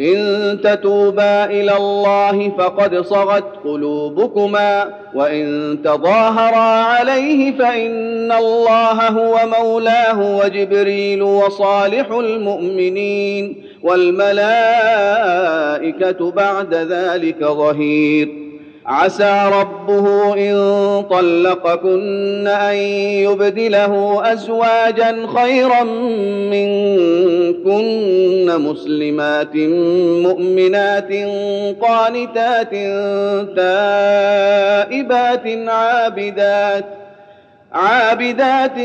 إن تتوبا إلى الله فقد صغت قلوبكما وإن تظاهرا عليه فإن الله هو مولاه وجبريل وصالح المؤمنين والملائكة بعد ذلك ظهير. عسى ربه إن طلقكن أن يبدله أزواجا خيرا منكن مسلمات مؤمنات قانتات تائبات عابدات عابدات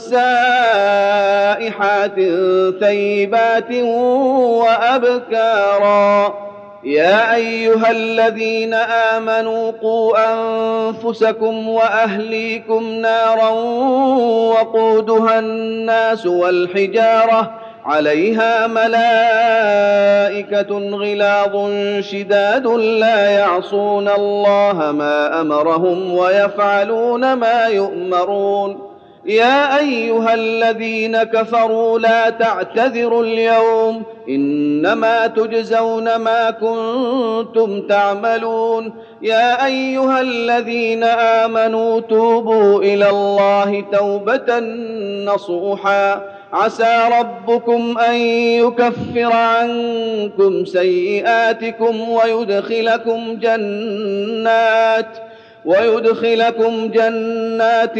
سائحات ثيبات وأبكارا يا أيها الذين آمنوا قوا أنفسكم وأهليكم نارا وقودها الناس والحجارة عليها ملائكة غلاظ شداد لا يعصون الله ما أمرهم ويفعلون ما يؤمرون يا أيها الذين كفروا لا تعتذروا اليوم إنما تجزون ما كنتم تعملون يا أيها الذين آمنوا توبوا إلى الله توبة نصوحا عسى ربكم أن يكفر عنكم سيئاتكم ويدخلكم جنات ويدخلكم جنات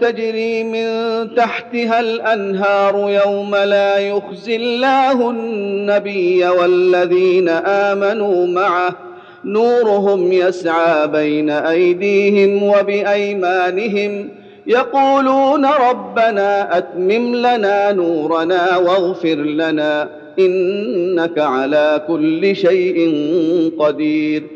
تجري من تحتها الأنهار يوم لا يخزي الله النبي والذين آمنوا معه. نورهم يسعى بين أيديهم وبأيمانهم. يقولون ربنا أتمم لنا نورنا واغفر لنا إنك على كل شيء قدير.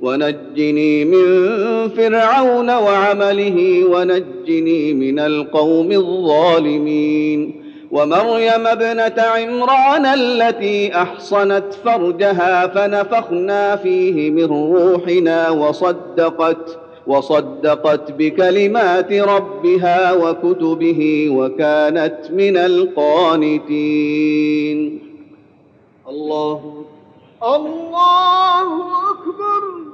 ونجني من فرعون وعمله ونجني من القوم الظالمين. ومريم ابنة عمران التي أحصنت فرجها فنفخنا فيه من روحنا وصدقت وصدقت بكلمات ربها وكتبه وكانت من القانتين. الله الله أكبر.